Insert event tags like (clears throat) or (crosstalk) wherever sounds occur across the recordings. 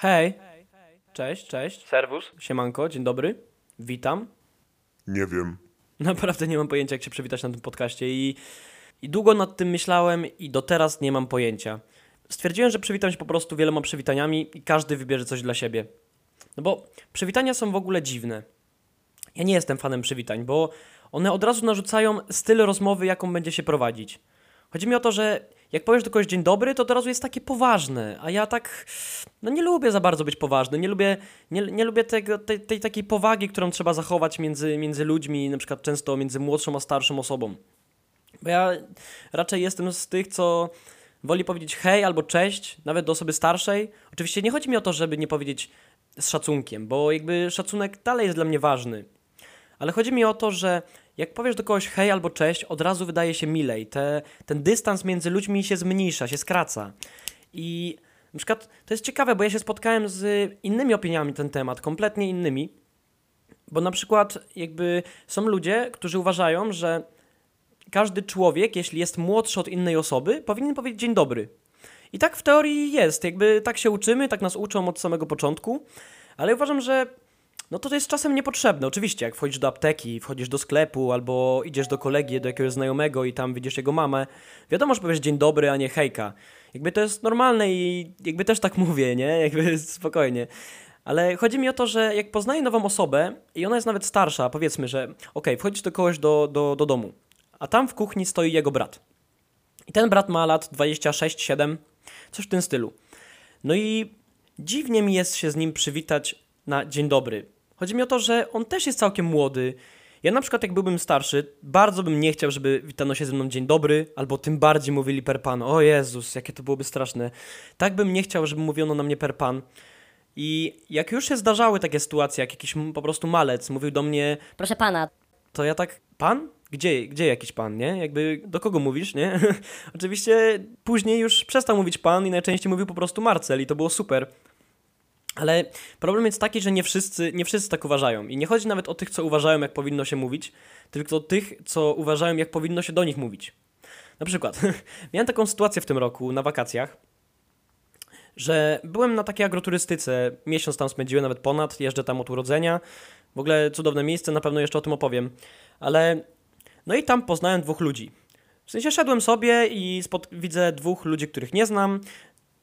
Hej. Cześć, cześć. Serwus. Siemanko, dzień dobry. Witam. Nie wiem. Naprawdę nie mam pojęcia, jak się przywitać na tym podcaście i, i długo nad tym myślałem i do teraz nie mam pojęcia. Stwierdziłem, że przywitam się po prostu wieloma przywitaniami i każdy wybierze coś dla siebie. No bo przywitania są w ogóle dziwne. Ja nie jestem fanem przywitań, bo one od razu narzucają styl rozmowy, jaką będzie się prowadzić. Chodzi mi o to, że jak powiesz do kogoś dzień dobry, to od razu jest takie poważne, a ja tak, no nie lubię za bardzo być poważny, nie lubię, nie, nie lubię tego, tej, tej takiej powagi, którą trzeba zachować między, między ludźmi, na przykład często między młodszą a starszą osobą. Bo ja raczej jestem z tych, co woli powiedzieć hej albo cześć, nawet do osoby starszej. Oczywiście nie chodzi mi o to, żeby nie powiedzieć z szacunkiem, bo jakby szacunek dalej jest dla mnie ważny. Ale chodzi mi o to, że jak powiesz do kogoś hej albo cześć, od razu wydaje się milej. Te, ten dystans między ludźmi się zmniejsza, się skraca. I na przykład to jest ciekawe, bo ja się spotkałem z innymi opiniami na ten temat, kompletnie innymi. Bo na przykład jakby są ludzie, którzy uważają, że każdy człowiek, jeśli jest młodszy od innej osoby, powinien powiedzieć dzień dobry. I tak w teorii jest, jakby tak się uczymy, tak nas uczą od samego początku, ale uważam, że no to to jest czasem niepotrzebne. Oczywiście, jak wchodzisz do apteki, wchodzisz do sklepu albo idziesz do kolegi, do jakiegoś znajomego i tam widzisz jego mamę, wiadomo, że powiesz dzień dobry, a nie hejka. Jakby to jest normalne i jakby też tak (laughs) mówię, nie? Jakby spokojnie. Ale chodzi mi o to, że jak poznaję nową osobę i ona jest nawet starsza, powiedzmy, że okej, okay, wchodzisz do kogoś do, do, do domu, a tam w kuchni stoi jego brat. I ten brat ma lat 26-7, coś w tym stylu. No i dziwnie mi jest się z nim przywitać na dzień dobry. Chodzi mi o to, że on też jest całkiem młody. Ja na przykład jak byłbym starszy, bardzo bym nie chciał, żeby witano się ze mną dzień dobry, albo tym bardziej mówili per pan. O Jezus, jakie to byłoby straszne. Tak bym nie chciał, żeby mówiono na mnie per pan. I jak już się zdarzały takie sytuacje, jak jakiś po prostu malec mówił do mnie Proszę pana, to ja tak, pan? Gdzie, gdzie jakiś pan, nie? Jakby do kogo mówisz, nie? (laughs) Oczywiście później już przestał mówić pan i najczęściej mówił po prostu Marcel i to było super. Ale problem jest taki, że nie wszyscy, nie wszyscy tak uważają. I nie chodzi nawet o tych, co uważają, jak powinno się mówić, tylko o tych, co uważają, jak powinno się do nich mówić. Na przykład, (laughs) miałem taką sytuację w tym roku na wakacjach, że byłem na takiej agroturystyce, miesiąc tam spędziłem, nawet ponad, jeżdżę tam od urodzenia. W ogóle cudowne miejsce, na pewno jeszcze o tym opowiem. Ale no i tam poznałem dwóch ludzi. W sensie szedłem sobie i widzę dwóch ludzi, których nie znam.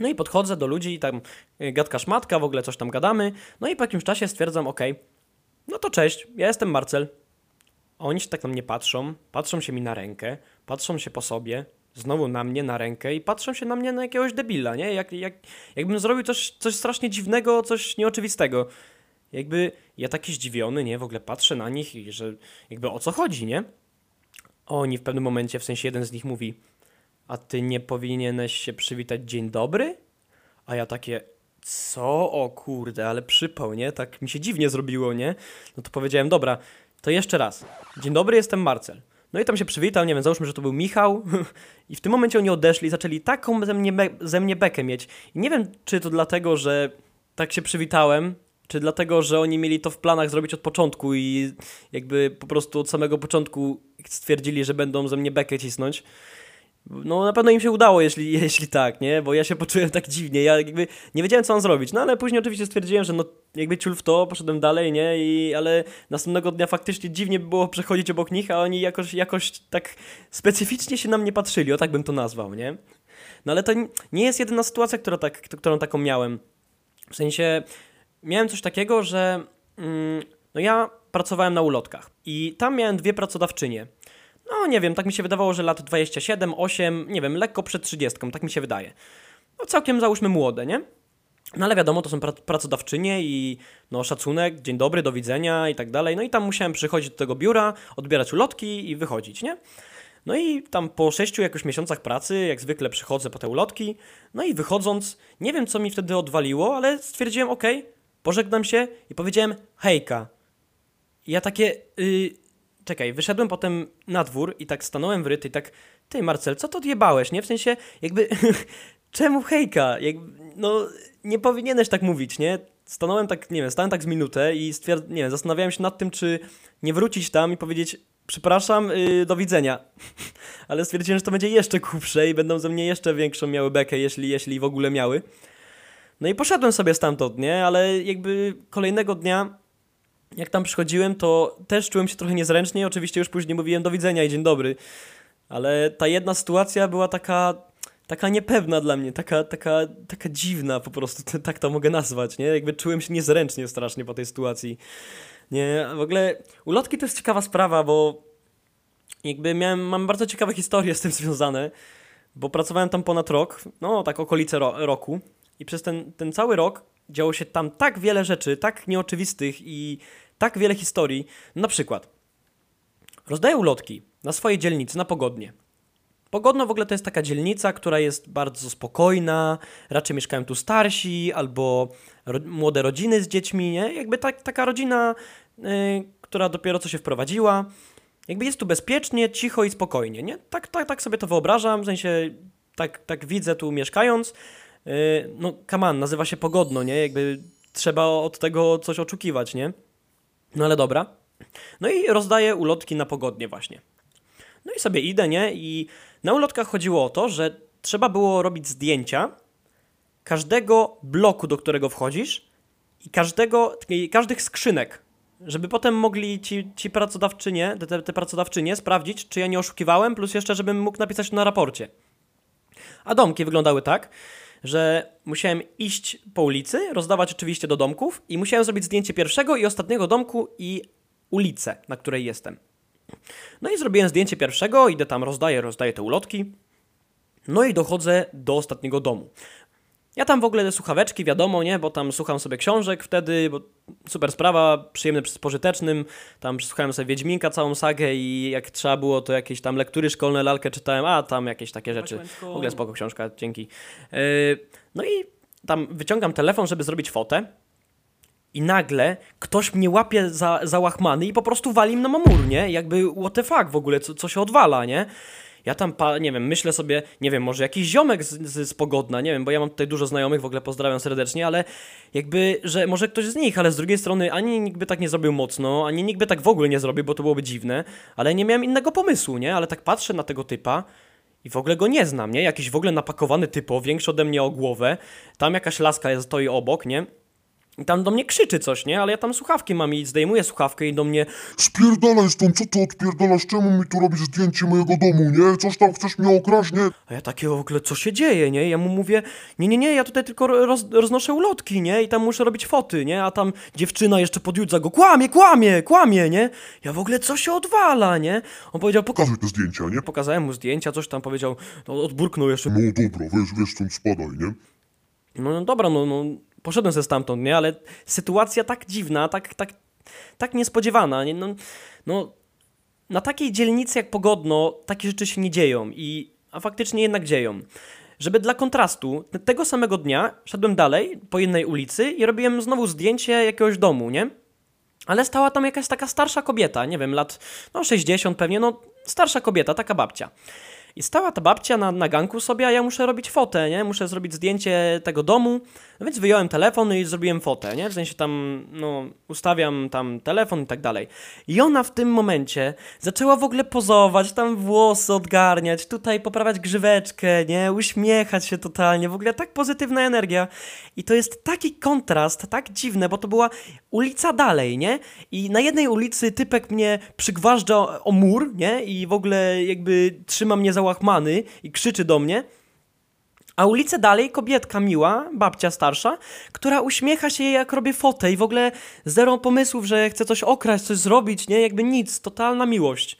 No i podchodzę do ludzi i tam y, gadka szmatka, w ogóle coś tam gadamy. No i po jakimś czasie stwierdzam, ok, no to cześć, ja jestem Marcel. Oni się tak na mnie patrzą, patrzą się mi na rękę, patrzą się po sobie, znowu na mnie, na rękę i patrzą się na mnie na jakiegoś debila, nie? Jak, jak, jakbym zrobił coś, coś strasznie dziwnego, coś nieoczywistego. Jakby ja taki zdziwiony, nie? W ogóle patrzę na nich i że jakby o co chodzi, nie? Oni w pewnym momencie, w sensie jeden z nich mówi a ty nie powinieneś się przywitać dzień dobry? A ja takie, co? O kurde, ale przypał, nie? Tak mi się dziwnie zrobiło, nie? No to powiedziałem, dobra, to jeszcze raz. Dzień dobry, jestem Marcel. No i tam się przywitał, nie wiem, załóżmy, że to był Michał (laughs) i w tym momencie oni odeszli, zaczęli taką ze mnie, ze mnie bekę mieć. I nie wiem, czy to dlatego, że tak się przywitałem, czy dlatego, że oni mieli to w planach zrobić od początku i jakby po prostu od samego początku stwierdzili, że będą ze mnie bekę cisnąć. No na pewno im się udało, jeśli, (laughs) jeśli tak, nie? Bo ja się poczułem tak dziwnie, ja jakby nie wiedziałem co mam zrobić, no ale później oczywiście stwierdziłem, że no jakby ciul w to, poszedłem dalej, nie? I, ale następnego dnia faktycznie dziwnie było przechodzić obok nich, a oni jakoś, jakoś tak specyficznie się na mnie patrzyli, o tak bym to nazwał, nie? No ale to nie jest jedyna sytuacja, która tak, którą taką miałem. W sensie miałem coś takiego, że mm, no ja pracowałem na ulotkach i tam miałem dwie pracodawczynie no nie wiem, tak mi się wydawało, że lat 27, 8, nie wiem, lekko przed 30, tak mi się wydaje. No całkiem załóżmy młode, nie? No ale wiadomo, to są pra pracodawczynie i no szacunek, dzień dobry, do widzenia i tak dalej. No i tam musiałem przychodzić do tego biura, odbierać ulotki i wychodzić, nie? No i tam po sześciu jakoś miesiącach pracy, jak zwykle przychodzę po te ulotki, no i wychodząc, nie wiem co mi wtedy odwaliło, ale stwierdziłem, ok, pożegnam się i powiedziałem hejka. I ja takie, yy, czekaj, wyszedłem potem na dwór i tak stanąłem w ryt i tak, ty Marcel, co to odjebałeś, nie? W sensie, jakby, (laughs) czemu hejka? Jak, no, nie powinieneś tak mówić, nie? Stanąłem tak, nie wiem, stałem tak z minutę i stwierd... nie wiem, zastanawiałem się nad tym, czy nie wrócić tam i powiedzieć, przepraszam, yy, do widzenia. (laughs) Ale stwierdziłem, że to będzie jeszcze głupsze i będą ze mnie jeszcze większą miały bekę, jeśli, jeśli w ogóle miały. No i poszedłem sobie stamtąd, nie? Ale jakby kolejnego dnia, jak tam przychodziłem, to też czułem się trochę niezręcznie. Oczywiście już później mówiłem do widzenia i dzień dobry. Ale ta jedna sytuacja była taka, taka niepewna dla mnie, taka, taka, taka dziwna po prostu, (laughs) tak to mogę nazwać, nie? Jakby czułem się niezręcznie strasznie po tej sytuacji. Nie, w ogóle ulotki to jest ciekawa sprawa, bo jakby miałem, mam bardzo ciekawe historie z tym związane, bo pracowałem tam ponad rok, no tak okolice ro roku i przez ten, ten cały rok działo się tam tak wiele rzeczy, tak nieoczywistych i tak wiele historii. Na przykład rozdaję ulotki na swojej dzielnicy, na Pogodnie. Pogodno w ogóle to jest taka dzielnica, która jest bardzo spokojna, raczej mieszkają tu starsi albo ro młode rodziny z dziećmi, nie? Jakby tak, taka rodzina, yy, która dopiero co się wprowadziła. Jakby jest tu bezpiecznie, cicho i spokojnie, nie? Tak, tak, tak sobie to wyobrażam, w sensie tak, tak widzę tu mieszkając. Yy, no, kaman, nazywa się Pogodno, nie? Jakby trzeba od tego coś oczekiwać, nie? No ale dobra. No i rozdaję ulotki na Pogodnie właśnie. No i sobie idę, nie? I na ulotkach chodziło o to, że trzeba było robić zdjęcia każdego bloku, do którego wchodzisz i każdego, każdych skrzynek, żeby potem mogli ci, ci pracodawczynie, te, te pracodawczynie sprawdzić, czy ja nie oszukiwałem, plus jeszcze, żebym mógł napisać na raporcie. A domki wyglądały tak, że musiałem iść po ulicy, rozdawać oczywiście do domków i musiałem zrobić zdjęcie pierwszego i ostatniego domku i ulicę, na której jestem. No i zrobiłem zdjęcie pierwszego, idę tam, rozdaję, rozdaję te ulotki. No i dochodzę do ostatniego domu. Ja tam w ogóle słuchaweczki, wiadomo, nie, bo tam słucham sobie książek wtedy, bo super sprawa, przyjemny z pożytecznym. Tam słuchałem sobie Wiedźminka, całą sagę i jak trzeba było, to jakieś tam lektury szkolne, lalkę czytałem, a tam jakieś takie rzeczy. W ogóle spoko książka, dzięki. Yy, no i tam wyciągam telefon, żeby zrobić fotę. I nagle ktoś mnie łapie za, za łachmany i po prostu wali na mamur, nie? Jakby what the fuck w ogóle, co, co się odwala, nie? Ja tam, pa, nie wiem, myślę sobie, nie wiem, może jakiś ziomek z, z, z Pogodna, nie wiem, bo ja mam tutaj dużo znajomych, w ogóle pozdrawiam serdecznie, ale jakby, że może ktoś z nich, ale z drugiej strony ani nikt by tak nie zrobił mocno, ani nikt by tak w ogóle nie zrobił, bo to byłoby dziwne, ale nie miałem innego pomysłu, nie? Ale tak patrzę na tego typa i w ogóle go nie znam, nie? Jakiś w ogóle napakowany typo, większy ode mnie o głowę, tam jakaś laska stoi obok, nie? I tam do mnie krzyczy coś, nie? Ale ja tam słuchawki mam i zdejmuję słuchawkę i do mnie Spierdalaj stąd, co ty odpierdalasz? Czemu mi tu robisz zdjęcie mojego domu, nie? Coś tam chcesz mnie okraść, nie? A ja takie w ogóle, co się dzieje, nie? Ja mu mówię, nie, nie, nie, ja tutaj tylko roz, roznoszę ulotki, nie? I tam muszę robić foty, nie? A tam dziewczyna jeszcze podjudza go, kłamie, kłamie, kłamie, nie? Ja w ogóle, co się odwala, nie? On powiedział, poka Pokażę te zdjęcia, nie? pokazałem mu zdjęcia, coś tam powiedział, no, odburknął jeszcze, No dobra, weź, weź stąd spadaj, nie? no, no dobra, no, no, poszedłem ze stamtąd, nie? Ale sytuacja tak dziwna, tak, tak, tak niespodziewana, nie? No, no, na takiej dzielnicy jak Pogodno takie rzeczy się nie dzieją i, a faktycznie jednak dzieją. Żeby dla kontrastu, te- tego samego dnia szedłem dalej po jednej ulicy i robiłem znowu zdjęcie jakiegoś domu, nie? Ale stała tam jakaś taka starsza kobieta, nie wiem, lat no 60 pewnie, no starsza kobieta, taka babcia. I stała ta babcia na, na ganku sobie, a ja muszę robić fotę, nie? Muszę zrobić zdjęcie tego domu, no więc wyjąłem telefon i zrobiłem fotę, nie? W sensie tam, no, ustawiam tam telefon i tak dalej. I ona w tym momencie zaczęła w ogóle pozować, tam włosy odgarniać, tutaj poprawiać grzyweczkę, nie? Uśmiechać się totalnie, w ogóle tak pozytywna energia. I to jest taki kontrast, tak dziwne, bo to była ulica dalej, nie? I na jednej ulicy typek mnie przygważdża o mur, nie? I w ogóle jakby trzyma mnie za łachmany i krzyczy do mnie. A ulicę dalej kobietka miła, babcia starsza, która uśmiecha się jej jak robię fotę i w ogóle zero pomysłów, że chce coś okraść, coś zrobić, nie? Jakby nic, totalna miłość.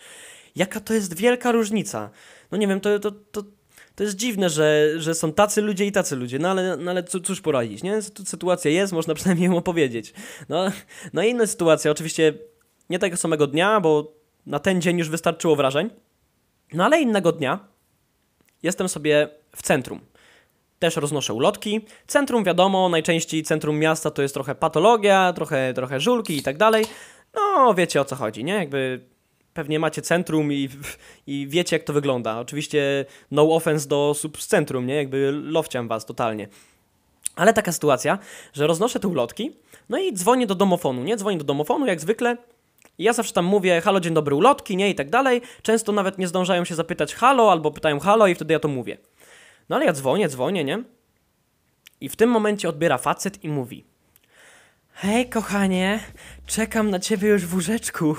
Jaka to jest wielka różnica. No nie wiem, to, to, to, to jest dziwne, że, że są tacy ludzie i tacy ludzie, no ale, no ale có- cóż poradzić, nie? Sytu- Sytuacja jest, można przynajmniej ją opowiedzieć. No, no i inna sytuacja, oczywiście nie tego samego dnia, bo na ten dzień już wystarczyło wrażeń, no ale innego dnia jestem sobie w centrum. Też roznoszę ulotki. Centrum, wiadomo, najczęściej centrum miasta to jest trochę patologia, trochę, trochę żulki i tak dalej. No, wiecie o co chodzi, nie? Jakby pewnie macie centrum i, i wiecie jak to wygląda. Oczywiście no offense do sub z centrum, nie? Jakby lowciam was totalnie. Ale taka sytuacja, że roznoszę te ulotki, no i dzwonię do domofonu, nie? Dzwonię do domofonu jak zwykle. I ja zawsze tam mówię, halo, dzień dobry, ulotki, nie? I tak dalej. Często nawet nie zdążają się zapytać halo, albo pytają halo i wtedy ja to mówię. No ale ja dzwonię, dzwonię, nie? I w tym momencie odbiera facet i mówi: Hej, kochanie, czekam na ciebie już w łóżeczku.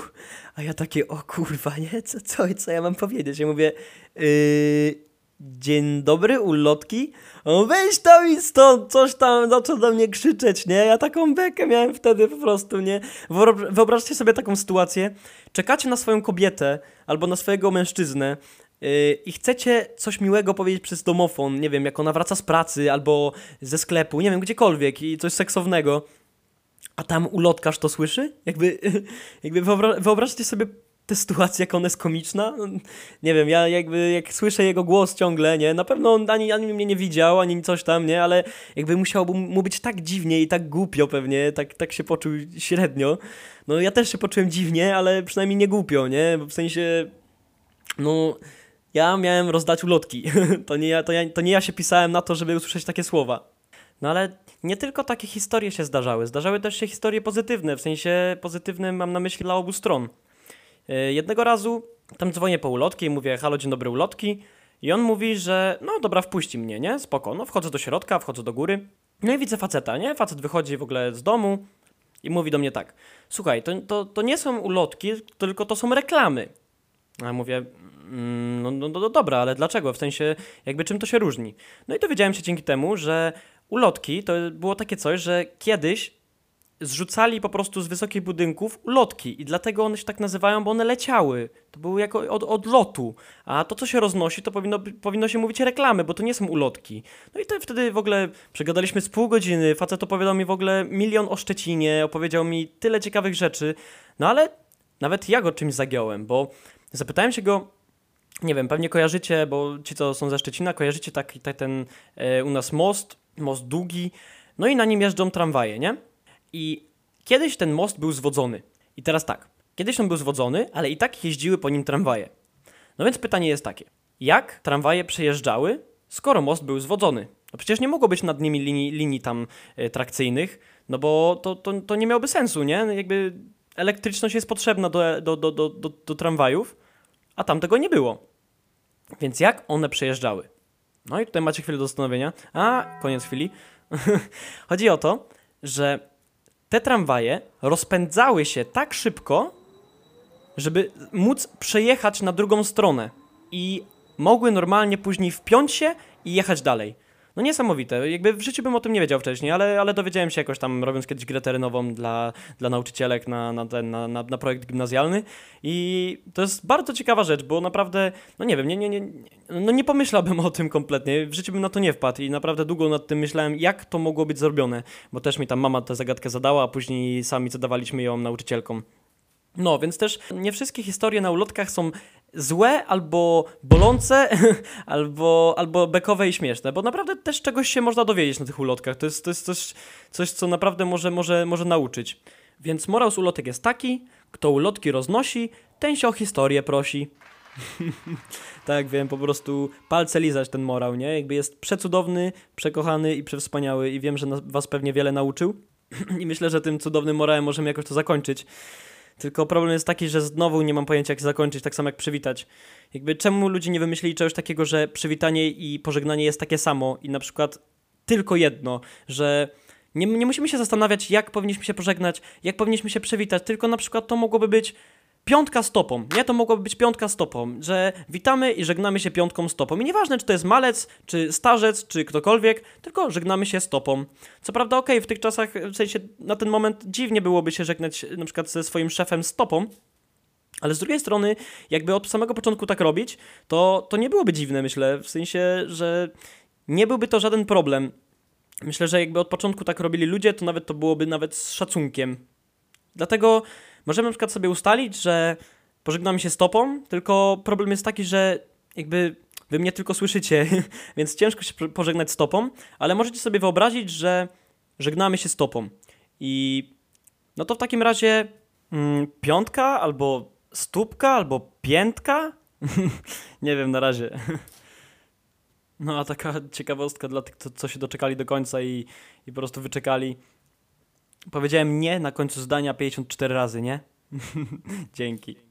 A ja takie, o kurwa, nie? Co, co, co ja mam powiedzieć? Ja mówię, yy, dzień dobry, ulotki. O, weź tam i stąd, coś tam zaczął do mnie krzyczeć, nie? Ja taką bekę miałem wtedy po prostu, nie? Wyobraź- Wyobraźcie sobie taką sytuację. Czekacie na swoją kobietę albo na swojego mężczyznę yy, i chcecie coś miłego powiedzieć przez domofon, nie wiem, jak ona wraca z pracy albo ze sklepu, nie wiem, gdziekolwiek i coś seksownego. A tam ulotkarz to słyszy? Jakby, (laughs) jakby wyobra wyobraźcie sobie tę sytuację, jak ona jest komiczna. Nie wiem, ja jakby jak słyszę jego głos ciągle, nie? Na pewno on ani, ani mnie nie widział, ani coś tam, nie? Ale jakby musiałoby mu być tak dziwnie i tak głupio pewnie, tak, tak się poczuł średnio. No ja też się poczułem dziwnie, ale przynajmniej nie głupio, nie? Bo w sensie, no... Ja miałem rozdać ulotki. (laughs) To nie ja, to, ja, to nie ja się pisałem na to, żeby usłyszeć takie słowa. No ale nie tylko takie historie się zdarzały. Zdarzały też się historie pozytywne, w sensie pozytywne mam na myśli dla obu stron. Yy, Jednego razu tam dzwonię po ulotki i mówię, halo, dzień dobry, ulotki. I on mówi, że no dobra, wpuści mnie, nie? Spoko. No wchodzę do środka, wchodzę do góry. No i widzę faceta, nie? Facet wychodzi w ogóle z domu i mówi do mnie tak. Słuchaj, to, to, to nie są ulotki, tylko to są reklamy. A ja mówię, mm, no, no, no dobra, ale dlaczego? W sensie, jakby czym to się różni? No i dowiedziałem się dzięki temu, że ulotki to było takie coś, że kiedyś zrzucali po prostu z wysokich budynków ulotki i dlatego one się tak nazywają, bo one leciały. To było jako od, od lotu. A to, co się roznosi, to powinno, powinno się mówić reklamy, bo to nie są ulotki. No i to wtedy w ogóle przegadaliśmy z pół godziny. Facet opowiadał mi w ogóle milion o Szczecinie, opowiedział mi tyle ciekawych rzeczy. No ale nawet ja go czymś zagiąłem, bo zapytałem się go, nie wiem, pewnie kojarzycie, bo ci, co są ze Szczecina, kojarzycie taki tak, ten e, u nas most, most długi, no i na nim jeżdżą tramwaje, nie? I kiedyś ten most był zwodzony. I teraz tak, kiedyś on był zwodzony, ale i tak jeździły po nim tramwaje. No więc pytanie jest takie, jak tramwaje przejeżdżały, skoro most był zwodzony? No przecież nie mogło być nad nimi linii, linii tam e, trakcyjnych, no bo to, to, to nie miałoby sensu, nie? Jakby elektryczność jest potrzebna do, do, do, do, do, do tramwajów, a tam tego nie było. Więc jak one przejeżdżały? No i tutaj macie chwilę do zastanowienia. A, koniec chwili. (laughs) Chodzi o to, że te tramwaje rozpędzały się tak szybko, żeby móc przejechać na drugą stronę i mogły normalnie później wpiąć się i jechać dalej. No niesamowite, jakby w życiu bym o tym nie wiedział wcześniej, ale, ale dowiedziałem się jakoś tam, robiąc kiedyś grę terenową dla, dla nauczycielek na, na, ten, na, na, na projekt gimnazjalny. I to jest bardzo ciekawa rzecz, bo naprawdę, no nie wiem, nie, nie, nie, no nie pomyślałbym o tym kompletnie, w życiu bym na to nie wpadł i naprawdę długo nad tym myślałem, jak to mogło być zrobione, bo też mi tam mama tę zagadkę zadała, a później sami zadawaliśmy ją nauczycielkom. No, więc też nie wszystkie historie na ulotkach są złe albo bolące, (laughs) albo, albo bekowe i śmieszne, bo naprawdę też czegoś się można dowiedzieć na tych ulotkach. To jest, to jest coś, coś, co naprawdę może, może, może nauczyć. Więc morał z ulotek jest taki, kto ulotki roznosi, ten się o historię prosi. (laughs) tak, wiem, po prostu palce lizać ten morał, nie? Jakby jest przecudowny, przekochany i przewspaniały i wiem, że was pewnie wiele nauczył. (clears throat) I myślę, że tym cudownym morałem możemy jakoś to zakończyć. Tylko problem jest taki, że znowu nie mam pojęcia, jak zakończyć, tak samo jak przywitać. Jakby czemu ludzie nie wymyślili czegoś takiego, że przywitanie i pożegnanie jest takie samo i na przykład tylko jedno, że nie, nie musimy się zastanawiać, jak powinniśmy się pożegnać, jak powinniśmy się przywitać, tylko na przykład to mogłoby być piątka stopą, nie? To mogłoby być piątka stopą, że witamy i żegnamy się piątką stopą. I nieważne, czy to jest malec, czy starzec, czy ktokolwiek, tylko żegnamy się stopą. Co prawda, okej, w tych czasach, w sensie na ten moment dziwnie byłoby się żegnać na przykład ze swoim szefem stopą, ale z drugiej strony, jakby od samego początku tak robić, to, to nie byłoby dziwne, myślę, w sensie, że nie byłby to żaden problem. Myślę, że jakby od początku tak robili ludzie, to nawet to byłoby nawet z szacunkiem. Dlatego możemy na przykład sobie ustalić, że pożegnamy się stopą, tylko problem jest taki, że jakby wy mnie tylko słyszycie, (laughs) więc ciężko się pożegnać stopą, ale możecie sobie wyobrazić, że żegnamy się stopą. I no to w takim razie mm, piątka albo stópka albo piętka? (laughs) Nie wiem na razie. (laughs) No a taka ciekawostka dla tych, co, co się doczekali do końca i, i po prostu wyczekali. Powiedziałem nie na końcu zdania 54 razy, nie? (laughs) Dzięki.